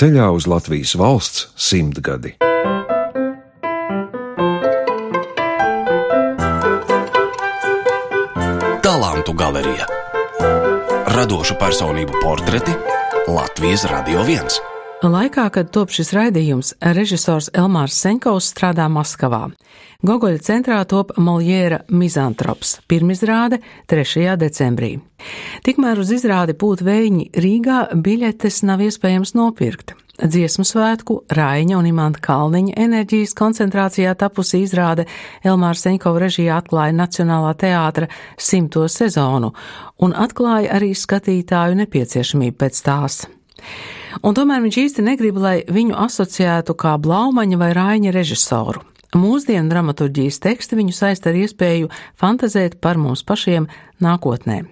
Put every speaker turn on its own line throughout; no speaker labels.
ceļā uz Latvijas valsts simtgadi.
Talantu galerija Radošu personību portreti Latvijas Radio 1.
Laikā, kad top šis raidījums, režisors Elmārs Senkovs strādā Maskavā. Gogoļa centrā top Moljēra Mizantrops, pirmizrāde 3. decembrī. Tikmēr uz izrādi pūt vējiņi Rīgā biļetes nav iespējams nopirkt. Dziesmu svētku Raiņa un Imanta Kalniņa enerģijas koncentrācijā tapusi izrāde Elmāra Seņkova režijā atklāja Nacionālā teātra simto sezonu un atklāja arī skatītāju nepieciešamību pēc tās. Un tomēr viņš īsti negrib, lai viņu asociētu kā Blaumaņa vai Raiņa režisoru. Mūsdienu dramaturģijas teksti viņu saista ar iespēju fantazēt par mums pašiem nākotnē.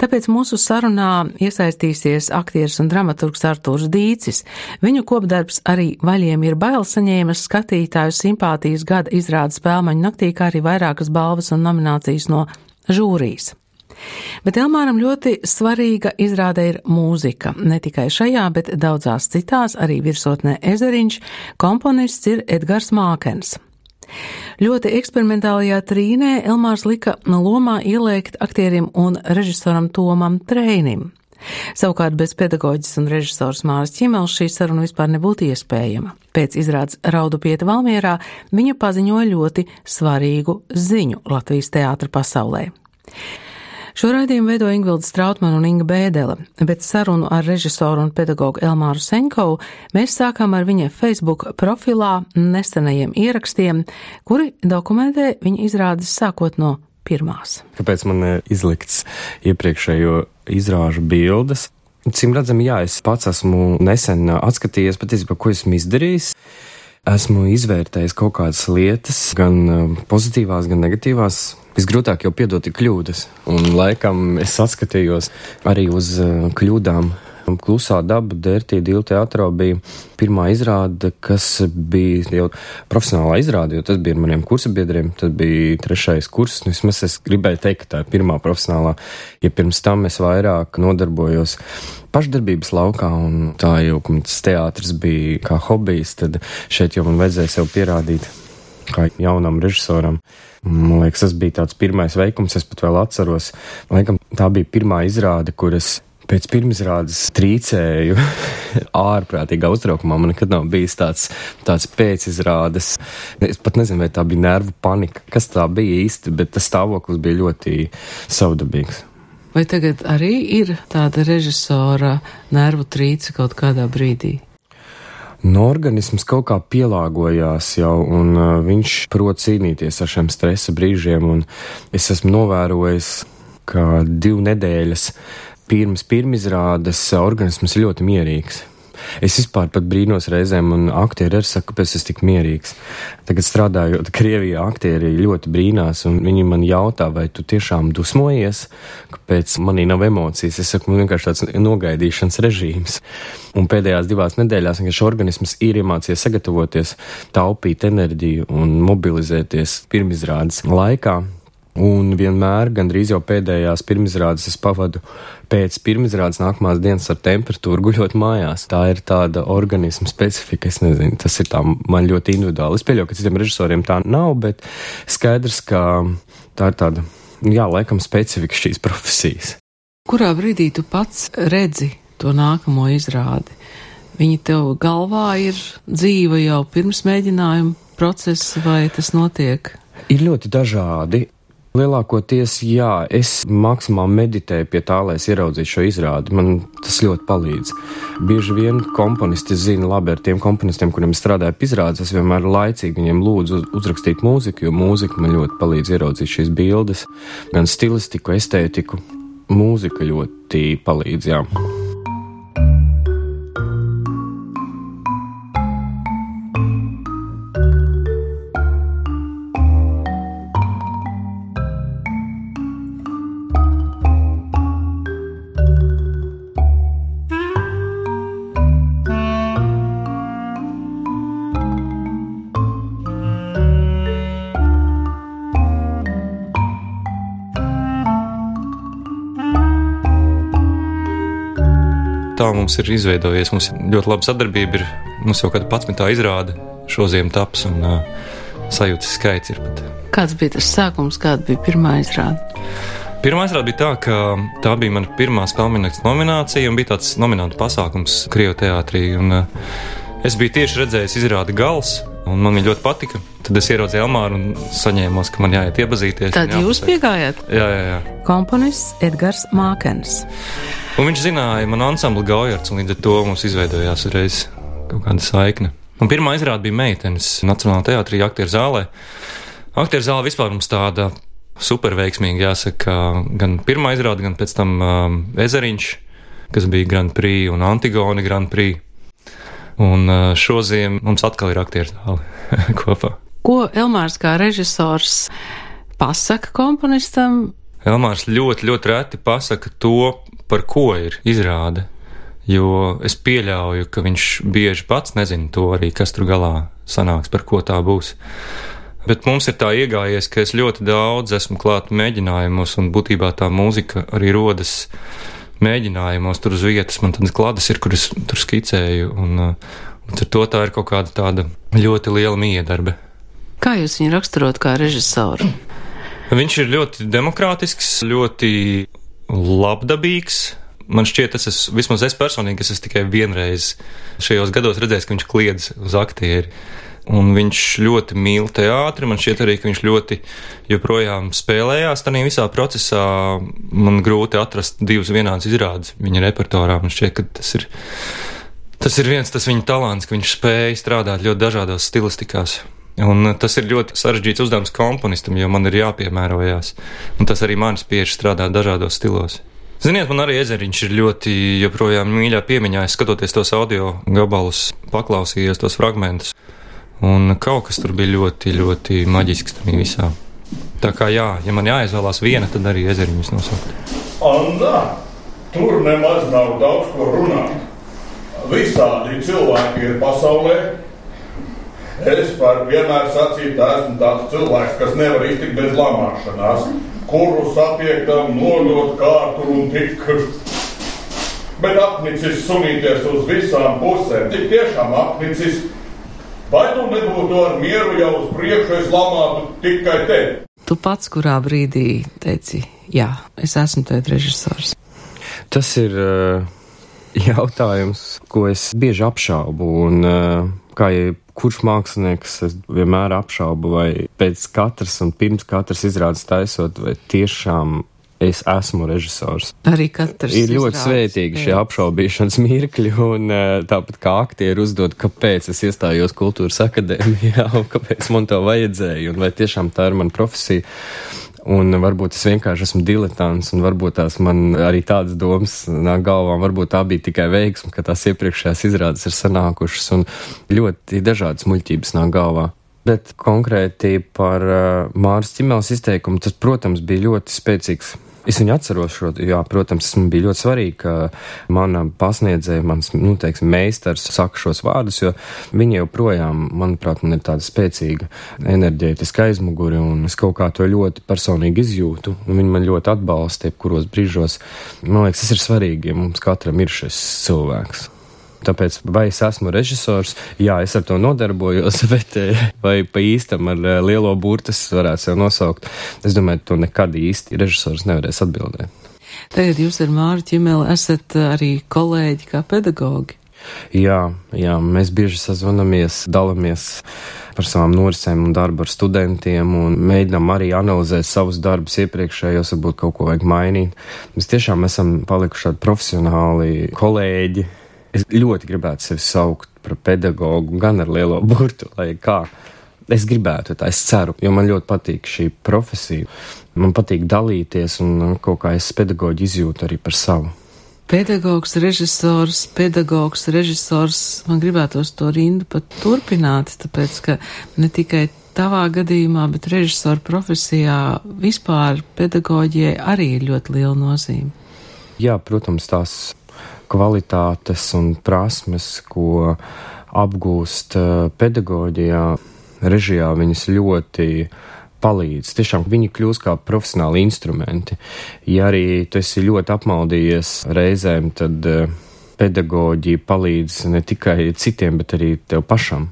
Tāpēc mūsu sarunā iesaistīsies aktieris un dramaturgs Artūrs Dīcis. Viņu kopdarbs arī vaļiem ir bail saņēmis skatītāju simpātijas gada izrādes spēlmaņu naktī, kā arī vairākas balvas un nominācijas no žūrijas. Bet Elmāram ļoti svarīga izrāde ir mūzika. Ne tikai šajā, bet daudzās citās, arī virsotnē ezeriņš, komponists ir Edgars Mākens. Ļoti eksperimentālajā trīnē Elmārs lika lomā ieliekt aktierim un režisoram Tomam Treinim. Savukārt bez pedagoģis un režisors Māris Čimels šī saruna vispār nebūtu iespējama. Pēc izrādes Raudu pieta Valmierā viņa paziņoja ļoti svarīgu ziņu Latvijas teātra pasaulē. Šo raidījumu veido Ingvilda Strautmana un Inga Bēdele, bet sarunu ar režisoru un pedagogu Elmāru Senkovu mēs sākām ar viņa Facebook profilā nesenajiem ierakstiem, kuri dokumentē viņa izrādes sākot no pirmās.
Kāpēc man izlikts iepriekšējo izrāžu bildes? Cim redzam, jā, es pats esmu nesen atskatījies patiesībā, ko esmu izdarījis. Esmu izvērtējis kaut kādas lietas, gan pozitīvās, gan negatīvās, Visgrūtāk jau piedot ir kļūdas, un laikam es atskatījos arī uz uh, kļūdām. Klusā daba Dērtī Dīla teātrā bija pirmā izrāde, kas bija jau profesionālā izrāde, jo tas bija ar maniem kursabiedriem, tad bija trešais kurs, nu vismaz es gribēju teikt, ka tā ir pirmā profesionālā, ja pirms tam es vairāk nodarbojos pašdarbības laukā, un tā jau, ka tas teātris bija kā hobijs, tad šeit jau man vajadzēja sev pierādīt kā jaunam režisoram. Man liekas, tas bija tāds pirmais veikums, es pat vēl atceros. Laikam, tā bija pirmā izrāde, kuras pēc pirmizrādes trīcēju ārprātīgā uztraukumā. Man nekad nav bijis tāds, tāds pēcizrādes. Es pat nezinu, vai tā bija nervu panika, kas tā bija īsti, bet tas stāvoklis bija ļoti saudabīgs.
Vai tagad arī ir tāda režisora nervu trīce kaut kādā brīdī?
No organisms kaut kā pielāgojās jau, un uh, viņš prot cīnīties ar šiem stresa brīžiem, un es esmu novērojis, ka divu nedēļas pirms pirmizrādes organisms ir ļoti mierīgs. Es vispār pat brīnos reizēm, un aktieri arī saka, kāpēc es tik mierīgs. Tagad strādājot Krievijā, aktieri ļoti brīnās, un viņi man jautā, vai tu tiešām dusmojies, kāpēc manī nav emocijas. Es saku, man vienkārši tāds nogaidīšanas režīms. Un pēdējās divās nedēļās vienkārši organisms ir iemācījies sagatavoties, taupīt enerģiju un mobilizēties pirmizrādes laikā. Un vienmēr, gandrīz jau pēdējās pirmizrādes, es pavadu pēc pirmizrādes nākamās dienas ar temperatūru guļot mājās. Tā ir tāda organisma specifika, es nezinu, tas ir tā man ļoti individuāli. Es pieļauju, ka citiem režisoriem tā nav, bet skaidrs, ka tā ir tāda, jā, laikam specifika šīs profesijas.
Kurā brīdī tu pats redzi to nākamo izrādi? Viņi tev galvā ir dzīva jau pirms mēģinājuma procesa, vai tas notiek?
Ir ļoti dažādi. Lielākoties, jā, es maksimāli meditēju pie tā, lai es ieraudzītu šo izrādi. Man tas ļoti palīdz. Bieži vien komponisti zina labi ar tiem komponistiem, kuriem strādāju pie izrādes. Es vienmēr laicīgi viņiem lūdzu uzrakstīt mūziku, jo mūzika man ļoti palīdz ieraudzīt šīs bildes, gan stilistiku, estētiku. Mūzika ļoti palīdz, jā.
Tā mums ir izveidojies. Mums ļoti laba sadarbība ir. Mums jau kāda 11. izrāda šo ziemu taps un uh, sajūtas skaits ir pat.
Kāds bija tas sākums, kāda bija pirmā izrāde?
Pirmā izrāde bija tā, ka tā bija mana pirmā spēļu nominācija un bija tāds nominantu pasākums Krievijas teātrī. Un, uh, es biju tieši redzējis izrādi gals, un man viņa ļoti patika. Tad es ieraudzīju Elmāru un saņēmu, ka man jāiet iepazīties.
Tad jūs piegājāt?
Jā, jā, jā.
Komponists Edgars Mākens.
Un viņš zināja manu ansamblu Gaujards, un līdz ar to mums izveidojās uzreiz kaut kāda saikne. Un pirmā izrāde bija meitenes Nacionālajā teātrī, aktieru zālē. Aktieru zāle vispār mums tāda super veiksmīga, jāsaka, gan pirmā izrāde, gan pēc tam um, Ezeriņš, kas bija Grand Prix un Antigoni Grand Prix. Un uh, šodien mums atkal ir aktieru zāle kopā.
Ko Elmārs kā režisors pasaka komponistam?
Elmārs ļoti, ļoti reti pasaka to, par ko ir izrāde. Jo es pieļauju, ka viņš bieži pats nezina to arī, kas tur galā sanāks, par ko tā būs. Bet mums ir tā iegājies, ka es ļoti daudz esmu klāt mēģinājumos, un būtībā tā mūzika arī rodas mēģinājumos. Tur uz vietas man tādas klātes ir, kuras tur skicēju, un, un ar to tā ir kaut kāda tāda ļoti liela miedarbe.
Kā jūs viņu raksturot kā režisoru?
Viņš ir ļoti demokrātisks, ļoti labdabīgs. Man šķiet, tas ir vismaz es personīgi, kas es tikai vienreiz šajos gados redzēju, ka viņš kliedz uz aktieri. Un viņš ļoti mīl teātri. Man šķiet arī, viņš ļoti joprojām spēlējās. Tādā visā procesā man grūti atrast divas vienādas izrādes viņa repertuārā. Man šķiet, ka tas ir, tas ir viens tas viņa talants, ka viņš spēja strādāt ļoti dažādās stilistikās. Un tas ir ļoti sarežģīts uzdevums komponistam, jo man ir jāpiemērojās. Un tas arī man spiež strādāt dažādos stilos. Ziniet, man arī ezeriņš ir ļoti joprojām mīļā piemiņā. Es skatoties tos audio gabalus, paklausījos tos fragmentus. Un kaut kas tur bija ļoti, ļoti maģisks tam visā. Tā kā jā, ja man jāizvēlās viena, tad arī ezeriņus nosaukt.
Anna, tur nemaz nav daudz ko runāt. Visādi cilvēki ir pasaulē, Es varu vienmēr sacīt, ka esmu tāds cilvēks, kas nevar iztikt bez lamāšanās, kuru sapiektam noļot kārtu un tik. Bet apnicis sunīties uz visām pusēm, tik tiešām apnicis. Vai tu nebūtu ar mieru jau uz priekšu, es lamātu tikai tevi?
Tu pats kurā brīdī teici, jā, es esmu tev režisors.
Tas ir uh, jautājums, ko es bieži apšaubu. Un, uh, kā jau kurš mākslinieks es vienmēr apšaubu, vai pēc katras un pirms katras izrādes taisot, vai tiešām es esmu režisors.
Arī katrs
ir ļoti izrādes, svētīgi šie apšaubīšanas mirkļi, un tāpat kā aktieri uzdod, kāpēc es iestājos kultūras akadēmijā, un kāpēc man to vajadzēja, un vai tiešām tā ir mana profesija. Un varbūt es vienkārši esmu diletants, un varbūt tās man arī tādas domas nāk galvā. Varbūt tā bija tikai veiksme, ka tās iepriekšējās izrādes ir sanākušas, un ļoti dažādas muļķības nāk galvā. Bet konkrēti par uh, Māras ķimeles izteikumu, tas, protams, bija ļoti spēcīgs Es viņu atceros, šo, jā, protams, man bija ļoti svarīgi, ka mana pasniedzēja, mans, nu, teiksim, meistars saka šos vārdus, jo viņi joprojām, manuprāt, man ir tāda spēcīga enerģētiska aizmuguri, un es kaut kā to ļoti personīgi izjūtu, un viņi man ļoti atbalsta, jebkuros brīžos. Man liekas, tas ir svarīgi, ja mums katram ir šis cilvēks. Tāpēc, vai es esmu režisors, jā, es ar to nodarbojos, bet eh, vai pa īstam ar eh, lielo burtas varētu sev nosaukt, es domāju, to nekad īsti režisors nevarēs atbildēt.
Tagad jūs ar Māru Čimeli esat eh, arī kolēģi kā pedagogi.
Jā, jā, mēs bieži sazvanamies, dalāmies par savām norisēm un darbu ar studentiem un mēģinām arī analizēt savus darbus iepriekšējos, varbūt kaut ko vajag mainīt. Mēs tiešām esam palikuši tādi profesionāli kolēģi, Es ļoti gribētu sevi saukt par pedagogu, gan ar lielo burtu, lai kā. Es gribētu, tā es ceru, jo man ļoti patīk šī profesija. Man patīk dalīties, un kaut kā es pedagoģi izjūtu arī par savu.
Pedagogs, režisors, pedagogs, režisors, man gribētos to rindu pat turpināt, tāpēc, ka ne tikai tavā gadījumā, bet režisora profesijā vispār pedagoģijai arī ir ļoti liela nozīme.
Jā, protams, tās kvalitātes un prasmes, ko apgūst eh, pedagoģijā, režijā, viņas ļoti palīdz. Tiešām viņi kļūst kā profesionāli instrumenti. Ja arī tu esi ļoti apmaldījies reizēm, tad uh, pedagoģija palīdz ne tikai citiem, bet arī tev pašam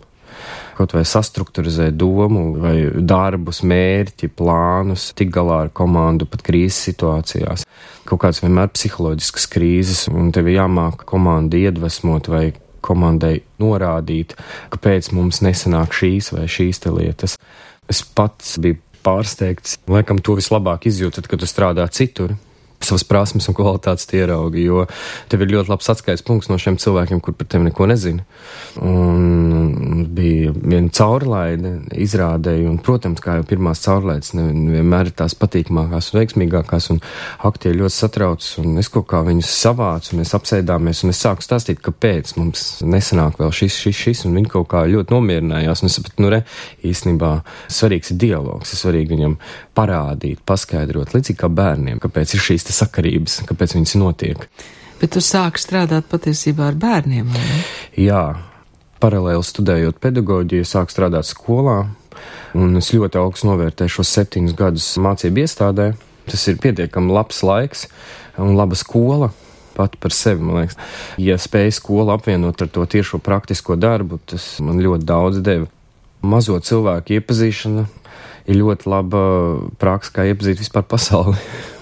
kaut vai sastruktūrizēt domu, vai darbus, mērķi, plānus, tik galā ar komandu pat krīzes situācijās. Kaut kāds vienmēr psiholoģisks krīzes, un tev jāmāk komandu iedvesmot vai komandai norādīt, kāpēc mums nesanāk šīs vai šīs lietas. Es pats biju pārsteigts, laikam to vislabāk izjūtat, kad tu strādā citur savas prasmes un kvalitātes ieraugi, jo tev ir ļoti labs atskaites punkts no šiem cilvēkiem, kur par tevi neko nezina. Un bija viena caurlaide izrādēja, un, protams, kā jau pirmās caurlaides, nevienmēr ir tās patīkamākās un veiksmīgākās, un aktieri ļoti satrauc, un es kaut kā viņus savācu, un mēs apsēdāmies, un es sāku stāstīt, kāpēc mums nesanāk vēl šis, šis, šis, un viņi kaut kā ļoti nomierinājās, un es sapratu, nu re, īstenībā svarīgs ir dialogs, ir svarīgi viņam parādīt, paskaidrot, līdzīgi kā bērniem, kāpēc ir šīs sakarības, kāpēc viņas notiek.
Bet tu sāki strādāt patiesībā ar bērniem, vai ne?
Jā, paralēli studējot pedagoģiju, sāku strādāt skolā, un es ļoti augstu novērtēju šos septiņus gadus mācību iestādē. Tas ir pietiekami labs laiks un laba skola pat par sevi, man liekas. Ja spēju skolu apvienot ar to tiešo praktisko darbu, tas man ļoti daudz deva. Mazo cilvēku iepazīšana ir ļoti laba praksa, kā iepazīt vispār pasauli.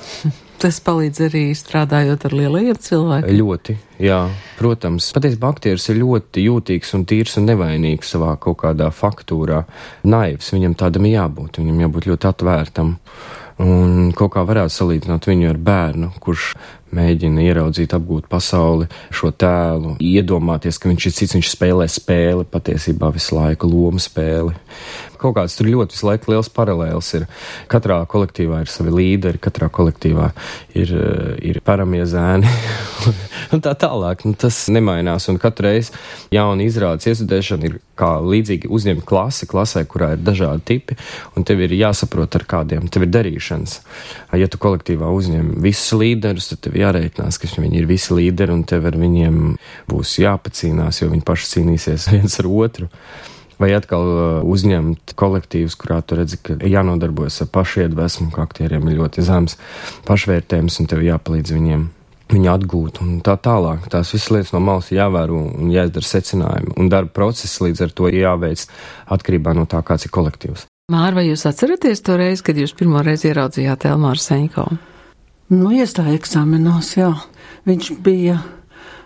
Tas palīdz arī strādājot ar lielajiem cilvēkiem.
Ļoti, jā, protams. Patiesībā aktieris ir ļoti jūtīgs un tīrs un nevainīgs savā kaut kādā faktūrā. Naivs, viņam tādam jābūt, viņam jābūt ļoti atvērtam. Un kaut kā varētu salīdzināt viņu ar bērnu, kurš mēģina ieraudzīt, apgūt pasauli, šo tēlu, iedomāties, ka viņš ir cits, viņš spēlē spēli, patiesībā visu laiku lomu spēli kaut kāds tur ļoti visu laiku liels paralēls ir. Katrā kolektīvā ir savi līderi, katrā kolektīvā ir, eh, ir paramie zēni un tā tālāk. Nu, tas nemainās, un katru reizi jauna izrādes iestudēšana ir kā līdzīgi uzņemt klasi, klasē, kurā ir dažādi tipi, un tev ir jāsaprot ar kādiem, tev ir darīšanas. Ja tu kolektīvā uzņem visus līderus, tad tev jārēķinās, ka viņi ir visi līderi, un tev ar viņiem būs jāpacīnās, jo viņi paši cīnīsies viens ar otru vai atkal uh, uzņemt kolektīvus, kurā tu redzi, ka jānodarbojas ar pašiedvesmu, ka aktieriem ir ļoti zems pašvērtējums un tev jāpalīdz viņiem viņu atgūt un tā tālāk. Tās visas lietas no malas jāvēro un jāizdara secinājumi, un darba process līdz ar to jāveic atkarībā no tā, kāds ir kolektīvs.
Māra, vai jūs atceraties to reizi, kad jūs pirmo reizi ieraudzījāt Elmāru Seņko?
Nu, iestāja eksāmenos, jā. Viņš bija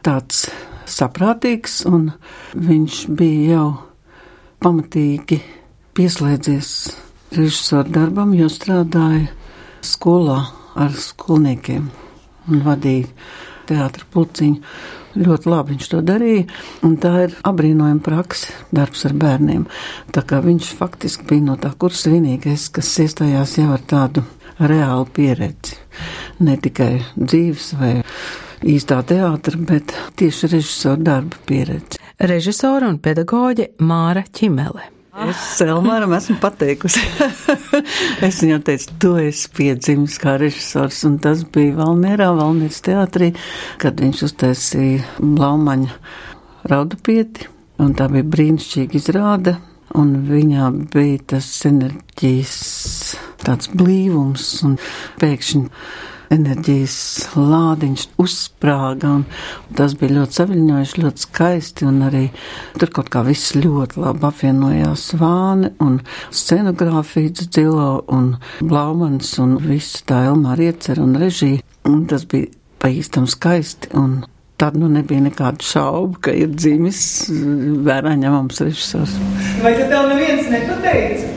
tāds saprātīgs, un viņš bija jau pamatīgi pieslēdzies režisoru darbam, jo strādāja skolā ar skolniekiem un vadīja teātra pulciņu. Ļoti labi viņš to darīja, un tā ir apbrīnojama praksa, darbs ar bērniem. Tā kā viņš faktiski bija no tā kursa vienīgais, kas iestājās jau ar tādu reālu pieredzi. Ne tikai dzīves vai īstā teātra, bet tieši režisora darba pieredzi.
Režisora un pedagoģe Māra Čimele.
Es Elmāram esmu pateikusi. es viņam teicu, tu esi piedzimis kā režisors, un tas bija Valmierā, Valmieras teātrī, kad viņš uztaisīja Blaumaņa raudupieti, un tā bija brīnišķīga izrāde, un viņā bija tas enerģijas tāds blīvums, un pēkšņi enerģijas lādiņš uzsprāga, tas bija ļoti saviņojuši, ļoti skaisti, arī tur kaut kā viss ļoti labi apvienojās Vāne un scenogrāfija dzilo un Blaumans un viss tā Elmāra iecer un režija, un tas bija pa īstam skaisti, un tad nu nebija nekādu šaubu, ka ir dzimis vērā ņemams režisors.
Vai tev neviens nepateica?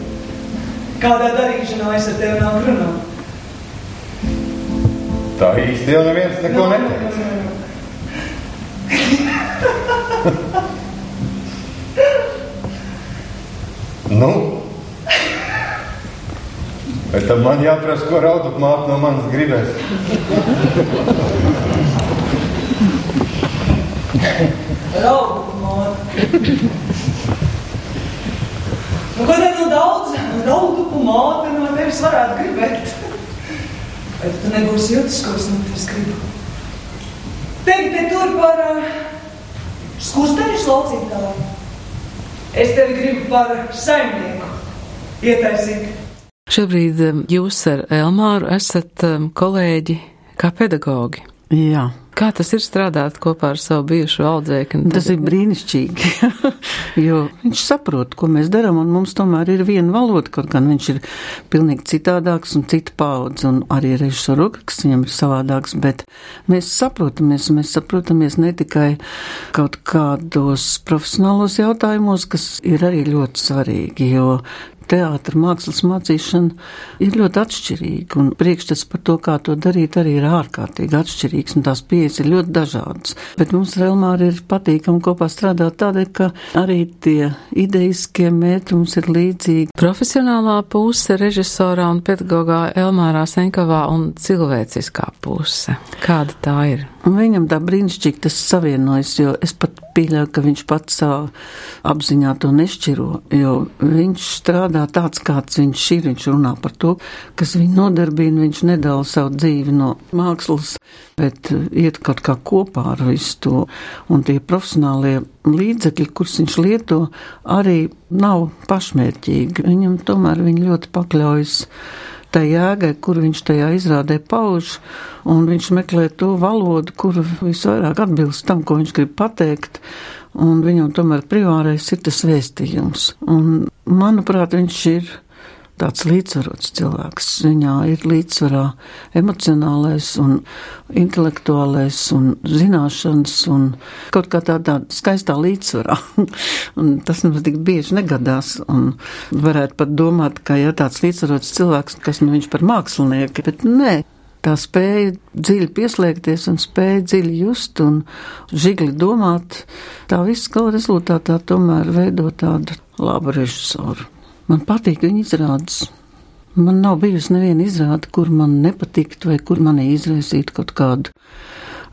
Kādā darīšanā es ar tevi nāku runāt?
Tā īsti jau neviens neko neteica. nu, bet tad man jāprasa, ko raudu māte no manis gribēs.
Raudu māte. Nu, ko tad nu daudz raudu māte no tevis varētu gribēt? Vai tu nebūsi jūtas, ko es no tevis gribu? Tevi te tur par uh, skusteņu slaucītāju. Es tevi gribu par saimnieku ietaisīt.
Šobrīd jūs ar Elmāru esat kolēģi kā pedagogi.
Jā,
Kā tas ir strādāt kopā ar savu bijušo audzēkni?
Tas ir brīnišķīgi, jo viņš saprot, ko mēs darām, un mums tomēr ir viena valoda, kaut gan viņš ir pilnīgi citādāks un cita paudze, un arī režisora rokaks viņam ir savādāks, bet mēs saprotamies, mēs saprotamies ne tikai kaut kādos profesionālos jautājumos, kas ir arī ļoti svarīgi, jo teātra mākslas mācīšana ir ļoti atšķirīga, un priekšstats par to, kā to darīt, arī ir ārkārtīgi atšķirīgs, un tās pieejas ir ļoti dažādas. Bet mums ar Elmāru ir patīkami kopā strādāt tādēļ, ka arī tie ideiskie mērķi mums ir līdzīgi.
Profesionālā puse režisorā un pedagogā Elmārā Senkovā un cilvēciskā puse. Kāda tā ir?
Un viņam tā brīnišķīgi tas savienojas, jo es pat pieļauju, ka viņš pats savā apziņā to nešķiro, jo viņš strādā tāds, kāds viņš ir. Viņš runā par to, kas viņu nodarbina, viņš nedala savu dzīvi no mākslas, bet iet kaut kā kopā ar visu to. Un tie profesionālie līdzekļi, kurus viņš lieto, arī nav pašmērķīgi. Viņam tomēr viņi ļoti pakļaujas tai jēgai, kur viņš tajā izrādē pauž, un viņš meklē to valodu, kur visvairāk atbilst tam, ko viņš grib pateikt, un viņam tomēr privārais ir tas vēstījums. Un, manuprāt, viņš ir tāds līdzsvarots cilvēks. Viņā ir līdzsvarā emocionālais un intelektuālais un zināšanas un kaut kā tādā skaistā līdzsvarā. tas mums tik bieži negadās. Un varētu pat domāt, ka ja tāds līdzsvarots cilvēks, kas nu viņš par mākslinieku, bet nē. Tā spēja dziļi pieslēgties un spēja dziļi just un žigli domāt, tā viss gala rezultātā tomēr veido tādu labu režisoru. Man patīk viņa izrādes. Man nav bijusi neviena izrāde, kur man nepatiktu vai kur manī izraisītu kaut kādu,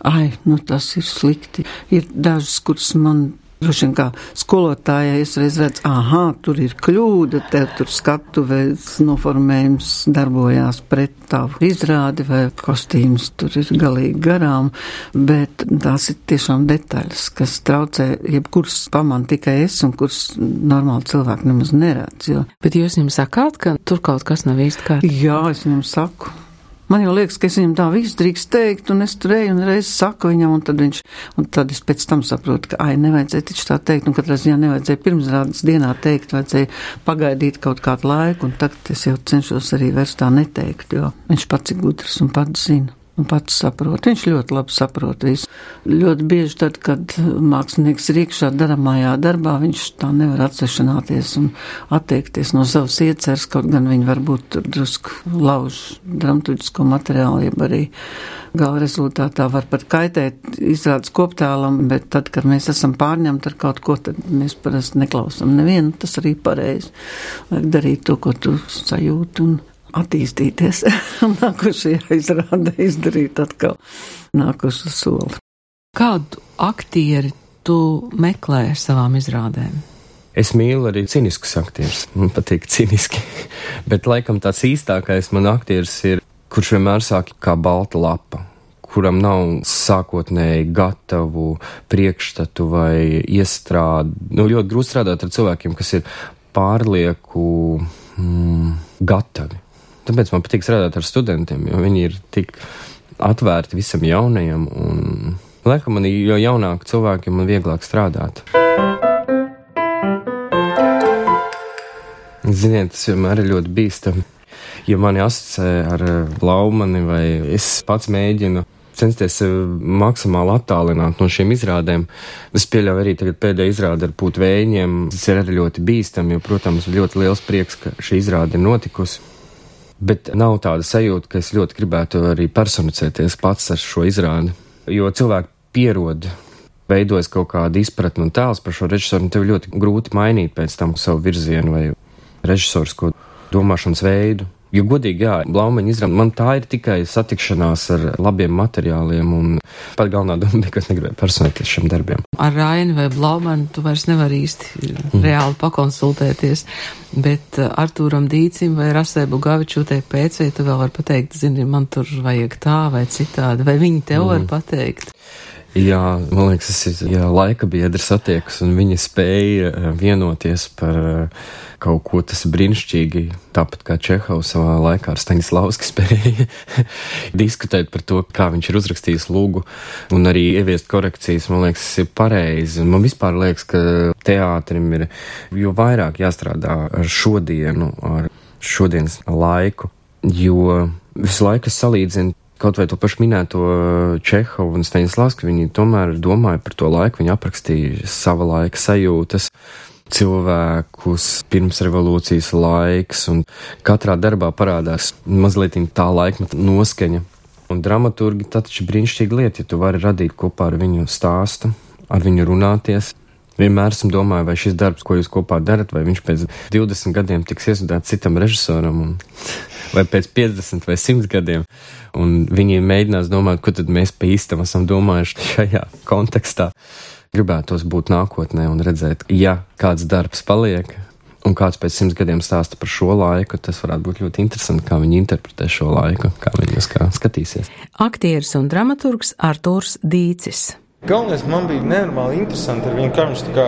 ai, nu tas ir slikti. Ir dažas, kuras man Droši vien kā skolotājai es reiz redzu, ah, tur ir kļūda, te tur skatuves noformējums darbojās pret tavu izrādi vai kostīms tur ir galīgi garām, bet tās ir tiešām detaļas, kas traucē, jebkurs paman tikai es un kurs normāli cilvēki nemaz neredz. Jo.
Bet jūs viņam sakāt, ka tur kaut kas nav īsti kārtībā?
Jā, es viņam saku. Man jau liekas, ka es viņam tā visu drīkst teikt, un es tur eju un reiz saku viņam, un tad viņš, un tad es pēc tam saprotu, ka, ai, nevajadzēja taču tā teikt, un katrā ziņā nevajadzēja pirmsrādes dienā teikt, vajadzēja pagaidīt kaut kādu laiku, un tagad es jau cenšos arī vairs tā neteikt, jo viņš pats ir gudrs un pats zina un pats saprot. Viņš ļoti labi saprot visu. Ļoti bieži tad, kad mākslinieks ir iekšā darāmajā darbā, viņš tā nevar atsešanāties un atteikties no savas ieceres, kaut gan viņi varbūt drusku lauž dramatuģisko materiālu, jeb arī gala rezultātā var pat kaitēt izrādes koptēlam, bet tad, kad mēs esam pārņemti ar kaut ko, tad mēs parasti neklausam nevienu, tas arī pareizi. Vajag darīt to, ko tu sajūti un attīstīties. Nākošajā izrādē izdarīt atkal nākošu soli.
Kādu aktieri tu meklē savām izrādēm?
Es mīlu arī ciniskus aktierus. Man patīk ciniski. Bet laikam tāds īstākais man aktieris ir, kurš vienmēr sāk kā balta lapa, kuram nav sākotnēji gatavu priekšstatu vai iestrādi. Nu, ļoti grūti strādāt ar cilvēkiem, kas ir pārlieku mm, gatavi Tāpēc man patīk strādāt ar studentiem, jo viņi ir tik atvērti visam jaunajam. Un, laikam, man, jo jaunāki cilvēki, man vieglāk strādāt. Ziniet, tas vienmēr ir ļoti bīstami. Ja mani asociē ar laumani, vai es pats mēģinu censties maksimāli attālināt no šiem izrādēm. Es pieļauju arī tagad pēdējā izrāde ar pūt vēņiem. Tas ir arī ļoti bīstami, jo, protams, ļoti liels prieks, ka šī izrāde ir notikusi bet nav tāda sajūta, ka es ļoti gribētu arī personificēties pats ar šo izrādi. Jo cilvēki pierod, veidojas kaut kāda izpratne un tēls par šo režisoru, un tev ļoti grūti mainīt pēc tam savu virzienu vai režisors, ko domāšanas veidu. Jo, godīgi, jā, Blaumaņa izrāda, man tā ir tikai satikšanās ar labiem materiāliem, un pat galvenā doma bija, ka es negribēju personēties šiem darbiem.
Ar Raini vai Blaumanu tu vairs nevari īsti mm. reāli pakonsultēties, bet uh, Artūram Dīcim vai Rasē Bugavičūtei pēc, vai tu vēl vari pateikt, zini, man tur vajag tā vai citādi, vai viņi tev mm. var pateikt?
Jā, man liekas, tas ir jā, laika biedrs attiekas, un viņi spēja eh, vienoties par eh, kaut ko tas brīnišķīgi. Tāpat kā Čehovs savā laikā ar Staņislavski spēja diskutēt par to, kā viņš ir uzrakstījis lūgu, un arī ieviest korekcijas, man liekas, tas ir pareizi. Man vispār liekas, ka teātrim ir jo vairāk jāstrādā ar šodienu, ar šodienas laiku, jo visu laiku salīdzinu kaut vai to pašu minēto Čehovu un Staņislavsku, viņi tomēr domāja par to laiku, viņi aprakstīja sava laika sajūtas, cilvēkus, pirms revolūcijas laiks, un katrā darbā parādās mazliet tā laikmeta noskaņa. Un dramaturgi taču brīnišķīga lieta, ja tu vari radīt kopā ar viņu stāstu, ar viņu runāties. Vienmēr esmu domājis, vai šis darbs, ko jūs kopā darat, vai viņš pēc 20 gadiem tiks iesūtīts citam režisoram, un, vai pēc 50 vai 100 gadiem. Un viņi mēģinās domāt, ko tad mēs pa īstam esam domājuši šajā kontekstā. Gribētos būt nākotnē un redzēt, ja kāds darbs paliek, un kāds pēc simts gadiem stāsta par šo laiku, tas varētu būt ļoti interesanti, kā viņi interpretē šo laiku, kā viņi skatīsies.
Aktieris un dramaturgs Artūrs Dīcis.
Galvenais man bija nenormāli interesanti ar viņu, kā viņš, kā,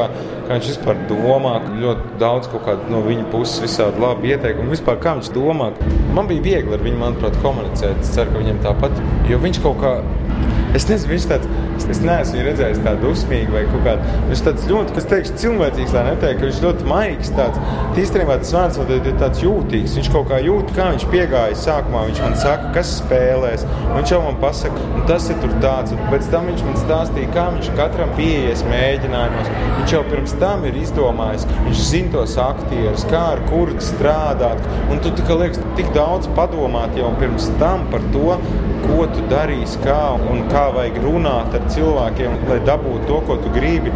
kā viņš vispār domā, ļoti daudz no viņa puses visādi labi ieteikumi. Vispār kā viņš domā, man bija viegli ar viņu, manuprāt, komunicēt. Es ceru, ka viņam tāpat, jo viņš kaut kā, es nezinu, viņš tāds, es neesmu redzējis tādu dusmīgu vai kaut kādu, viņš tāds ļoti, kas teikšu, cilvēcīgs, lai neteikt, ka viņš ļoti maigs tāds. Īstenībā tas vārds ir tāds jūtīgs, viņš kaut kā jūt, kā viņš piegāja sākumā, viņš man saka, kas spēlēs, viņš jau man pasaka, un tas ir tur tāds, un pēc tam viņš man stāstīja, kā viņš katram pieies mēģinājumos. Viņš jau pirms tam ir izdomājis, viņš zina tos aktierus, kā ar kuru strādāt. Un tu tikai liekas, tik daudz padomāt jau pirms tam par to, ko tu darīsi, kā un kā vajag runāt ar cilvēkiem, lai dabūtu to, ko tu gribi.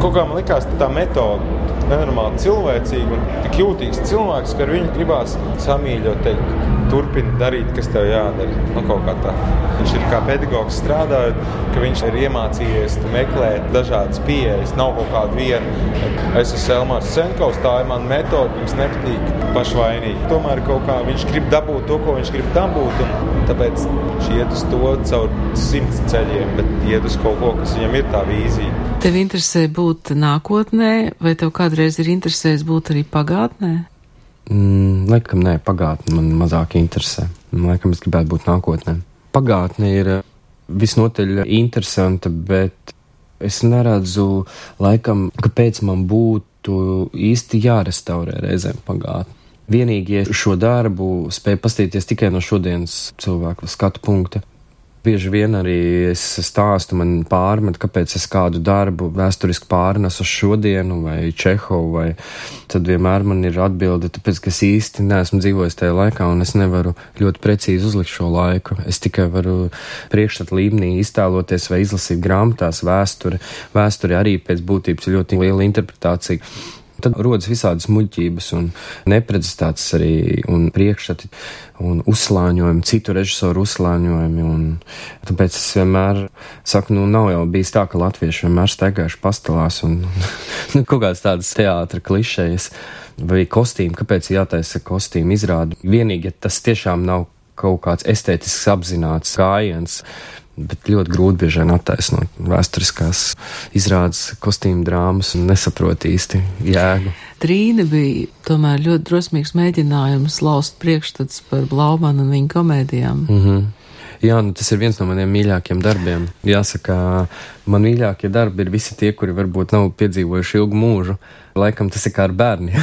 Kaut kā man likās, tā metode nenormāli cilvēcīgi un tik jūtīgs cilvēks, ka ar viņu gribās samīļot, teikt, turpini darīt, kas tev jādara. Nu, viņš ir kā pedagogs strādājot, ka viņš ir iemācījies meklēt dažādas pieejas. Nav kaut kāda viena. Es esmu Elmārs Senkovs, tā ir mana metode, viņas nepatīk pašvainīgi. Tomēr kaut kā viņš grib dabūt to, ko viņš grib dabūt, un tāpēc viņš iet uz to caur simts ceļiem, bet iet uz kaut ko, kas viņam ir tā vīzija.
Tev interesē būt nākotnē, vai tev kādreiz ir interesējis būt arī pagātnē?
Mm, laikam nē, pagātne man mazāk interesē. Laikam es gribētu būt nākotnē. Pagātne ir eh, visnotaļ interesanta, bet es neredzu laikam, kāpēc man būtu īsti jārestaurē reizēm pagātne. Vienīgi, ja šo darbu spēju pastīties tikai no šodienas cilvēku skatu punkta, Bieži vien arī es stāstu, man pārmet, kāpēc es kādu darbu vēsturiski pārnesu uz šodienu vai Čehovu, vai tad vienmēr man ir atbilde, tāpēc, ka es īsti neesmu dzīvojis tajā laikā un es nevaru ļoti precīzi uzlikt šo laiku. Es tikai varu priekšstat līmenī iztēloties vai izlasīt grāmatās vēsturi. Vēsturi arī pēc būtības ļoti liela interpretācija. Tad rodas visādas muļķības un neprecizitātes arī un priekšstati un uzslāņojumi, citu režisoru uzslāņojumi. Un tāpēc es vienmēr saku, nu nav jau bijis tā, ka latvieši vienmēr staigājuši pastelās un nu, kaut kādas tādas teātra klišejas vai kostīmi, kāpēc jātaisa kostīmu izrādi. Vienīgi, ja tas tiešām nav kaut kāds estētisks apzināts gājiens, bet ļoti grūti bieži vien attaisnot vēsturiskās izrādes kostīmu drāmas un nesaprot īsti jēgu.
Trīna bija tomēr ļoti drosmīgs mēģinājums laust priekšstats par Blaumanu un viņa komēdijām.
Mm -hmm. Jā, nu, tas ir viens no maniem mīļākajiem darbiem. Jāsaka, man mīļākie darbi ir visi tie, kuri varbūt nav piedzīvojuši ilgu mūžu. Laikam tas ir kā ar bērniem.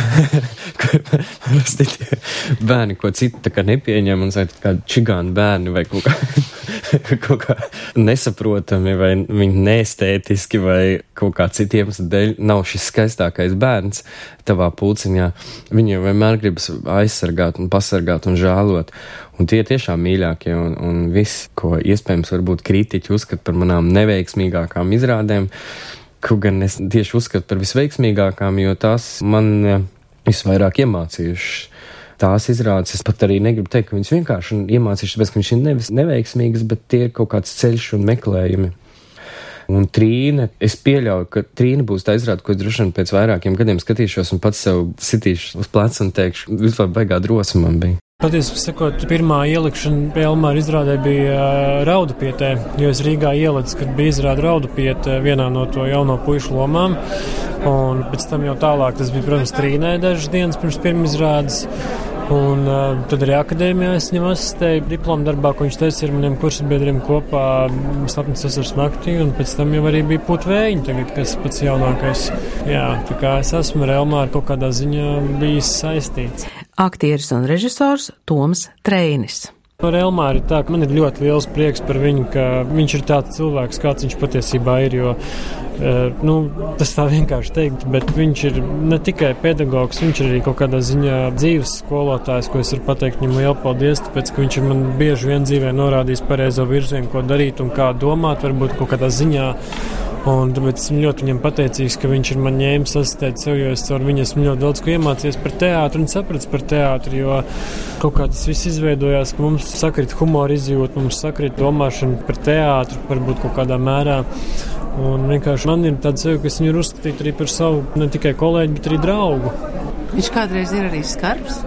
Parasti tie bērni, ko citi nepieņem un saka, kā čigāni bērni vai kaut kā kaut kā nesaprotami vai viņi neestētiski vai kaut kā citiem dēļ nav šis skaistākais bērns tavā pulciņā. Viņu vienmēr gribas aizsargāt un pasargāt un žēlot. Un tie ir tiešām mīļākie un, un viss, ko iespējams varbūt kritiķi uzskata par manām neveiksmīgākām izrādēm. Kaut gan es tieši uzskatu par visveiksmīgākām, jo tās man eh, visvairāk iemācījušas tās izrādes. Es pat arī negribu teikt, ka viņas vienkārši iemācījušas, tāpēc, ka viņš ir nevis neveiksmīgs, bet tie ir kaut kāds ceļš un meklējumi. Un trīne, es pieļauju, ka trīne būs tā izrāde, ko es droši vien pēc vairākiem gadiem skatīšos un pats sev sitīšu uz pleca un teikšu, vispār baigā drosme man bija.
Patiesībā sakot, pirmā ielikšana pie Elmāra izrādē bija raudupietē, jo es Rīgā ielicu, kad bija izrāda raudupietē vienā no to jauno puišu lomām. Un pēc tam jau tālāk tas bija, protams, trīnē dažas dienas pirms pirmizrādes. Un uh, tad arī akadēmijā es viņam asistēju diplomu darbā, ko viņš teica ar maniem kursabiedriem kopā sapnis esars naktī, un pēc tam jau arī bija putvējiņi tagad, kas pats jaunākais. Jā, tā kā es esmu ar Elmāru kaut kādā ziņā bijis saistīts
aktieris un režisors Toms Treinis.
Par Elmāru tā, man ir ļoti liels prieks par viņu, ka viņš ir tāds cilvēks, kāds viņš patiesībā ir. Jo, nu, tas tā vienkārši teikt, bet viņš ir ne tikai pedagogs, viņš ir arī kaut kādā ziņā dzīves skolotājs, ko es varu pateikt viņam lielu paldies, tāpēc, ka viņš ir man bieži vien dzīvē norādījis pareizo virzienu, ko darīt un kā domāt, varbūt kaut kādā ziņā Un tāpēc esmu ļoti viņam pateicīgs, ka viņš ir man ņēmis asistēt sev, jo es caur viņu esmu ļoti daudz ko iemācījies par teātru un sapratis par teātru. Jo kaut kā tas viss izveidojās, ka mums sakrit humora izjūta, mums sakrit domāšana par teātru, varbūt kaut kādā mērā. Un vienkārši man ir tāds sajūta, ka es viņu uzskatītu arī par savu ne tikai kolēģi, bet arī draugu.
Viņš kādreiz ir arī skarbs.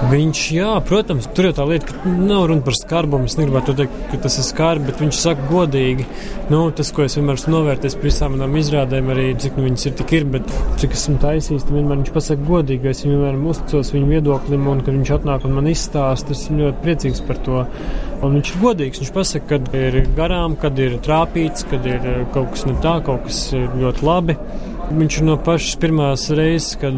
Viņš, jā, protams, tur jau tā lieta, ka nav runa par skarbumu. Es negribētu teikt, ka tas ir skarbi, bet viņš saka godīgi. Nu, tas, ko es vienmēr esmu novērtējis par visām manām izrādēm, arī cik nu viņas ir tik ir, bet cik esmu taisījis, tad vienmēr viņš pasaka godīgi. Es vienmēr uzticos viņa viedoklim, un kad viņš atnāk un man izstāsta, es esmu ļoti priecīgs par to. Un viņš ir godīgs. Viņš pasaka, kad ir garām, kad ir trāpīts, kad ir kaut kas ne tā, kaut kas ļoti labi. Viņš ir no pašas pirmās reizes, kad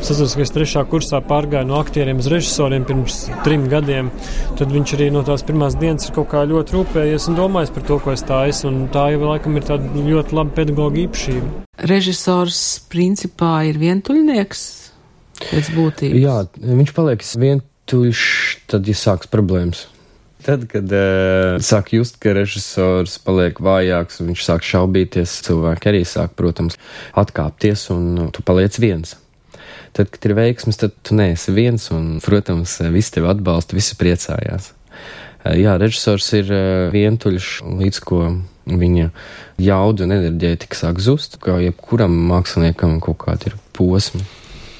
saprotu, ka es trešā kursā pārgāju no aktieriem uz režisoriem pirms trim gadiem. Tad viņš arī no tās pirmās dienas ir kaut kā ļoti rūpējies un domājis par to, ko es tādu. Tā jau laikam ir tāda ļoti laba pedagoģa īpašība.
Režisors principā ir vientuļnieks pēc būtības.
Jā, viņš paliek vientuļš, tad, ja sāks problēmas. Tad, kad uh, sāk just, ka režisors paliek vājāks un viņš sāk šaubīties, cilvēki arī sāk, protams, atkāpties un nu, tu paliec viens. Tad, kad ir veiksmes, tad tu neesi viens un, protams, visi tevi atbalsta, visi priecājās. Uh, jā, režisors ir uh, vientuļš, līdz ko viņa jauda un enerģētika sāk zust, kā jebkuram māksliniekam kaut kādi ir posmi.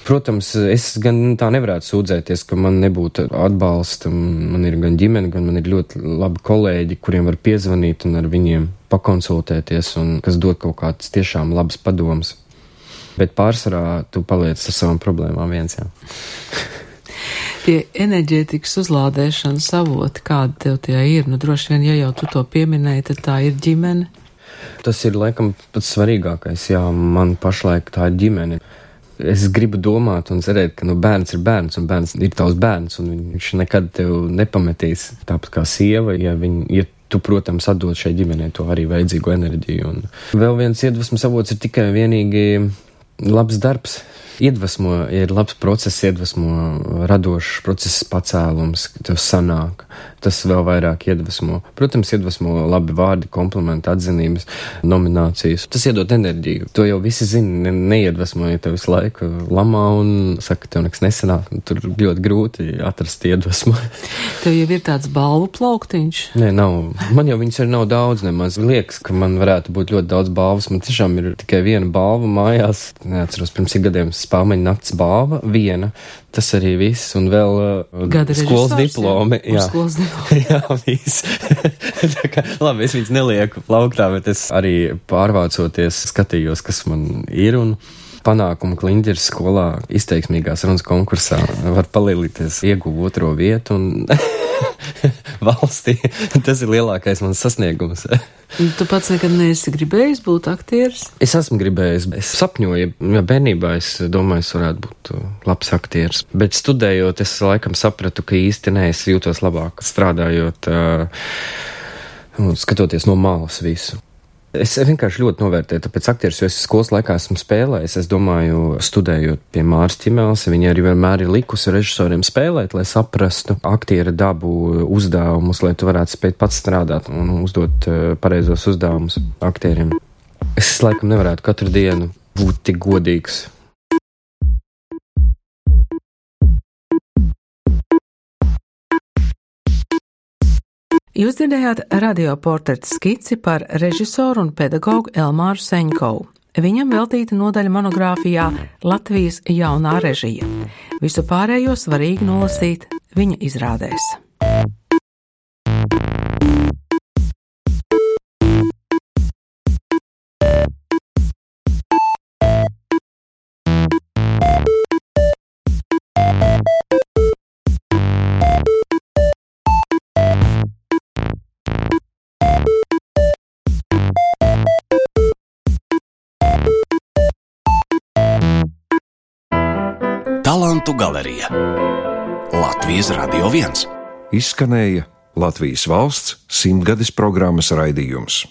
Protams, es gan tā nevarētu sūdzēties, ka man nebūtu atbalsta. Man ir gan ģimene, gan man ir ļoti labi kolēģi, kuriem var piezvanīt un ar viņiem pakonsultēties, un kas dod kaut kādas tiešām labas padomas. Bet pārsvarā tu paliec ar savām problēmām viens. Jā.
Tie enerģētikas uzlādēšanas avoti, kādi tev tie ir, nu droši vien, ja jau tu to pieminēji, tad tā ir ģimene.
Tas ir laikam pats svarīgākais, jā, man pašlaik tā ir ģimene. Es gribu domāt un cerēt, ka nu, bērns ir bērns, un bērns ir tavs bērns, un viņš nekad tevi nepametīs. Tāpat kā sieva, ja, viņa, ja tu, protams, atdod šai ģimenei to arī vajadzīgo enerģiju. Un vēl viens iedvesmas avots ir tikai un vienīgi labs darbs. Iedvesmo, ja ir labs process, iedvesmo radošs process pacēlums, tev sanāk tas vēl vairāk iedvesmo. Protams, iedvesmo labi vārdi, komplimenti, atzinības, nominācijas. Tas iedod enerģiju. To jau visi zina, ne, neiedvesmo, ja tev visu laiku lamā un saka, tev nekas nesanāk. Tur ļoti grūti atrast iedvesmu.
tev jau ir tāds balvu plauktiņš?
Nē, nav. Man jau viņas arī nav daudz nemaz. Liekas, ka man varētu būt ļoti daudz balvas. Man tiešām ir tikai viena balva mājās. Neatceros, pirms gadiem spāmeņa nakts balva. Viena. Tas arī viss, un vēl uh, skolas diplomi.
Jā, jā. skolas diplomi.
jā viss. kā, labi, es viņus nelieku plauktā, bet es arī pārvācoties skatījos, kas man ir. Un, panākumu kliņģeris skolā izteiksmīgās runas konkursā var palielīties, ieguvu otro vietu un valstī. Tas ir lielākais mans sasniegums.
tu pats nekad neesi gribējis būt aktieris?
Es esmu gribējis. Es sapņoju, ja bērnībā es domāju, es varētu būt labs aktieris. Bet studējot, es laikam sapratu, ka īsti nē, es jūtos labāk strādājot, uh, skatoties no malas visu. Es vienkārši ļoti novērtēju, tāpēc aktieris, jo es skolas laikā esmu spēlējis. Es domāju, studējot pie Māras Čimēlas, viņa arī vienmēr ir likusi režisoriem spēlēt, lai saprastu aktiera dabu uzdevumus, lai tu varētu spēt pats strādāt un uzdot uh, pareizos uzdevumus aktieriem. Es laikam nevarētu katru dienu būt tik godīgs
Jūs dzirdējāt radioportreta skici par režisoru un pedagogu Elmāru Seņkovu. Viņam veltīta nodaļa monogrāfijā Latvijas jaunā režija. Visu pārējo svarīgi nolasīt viņa izrādēs.
Talantu galerija Latvijas Radio 1.
Izskanēja Latvijas valsts simtgades programmas raidījums.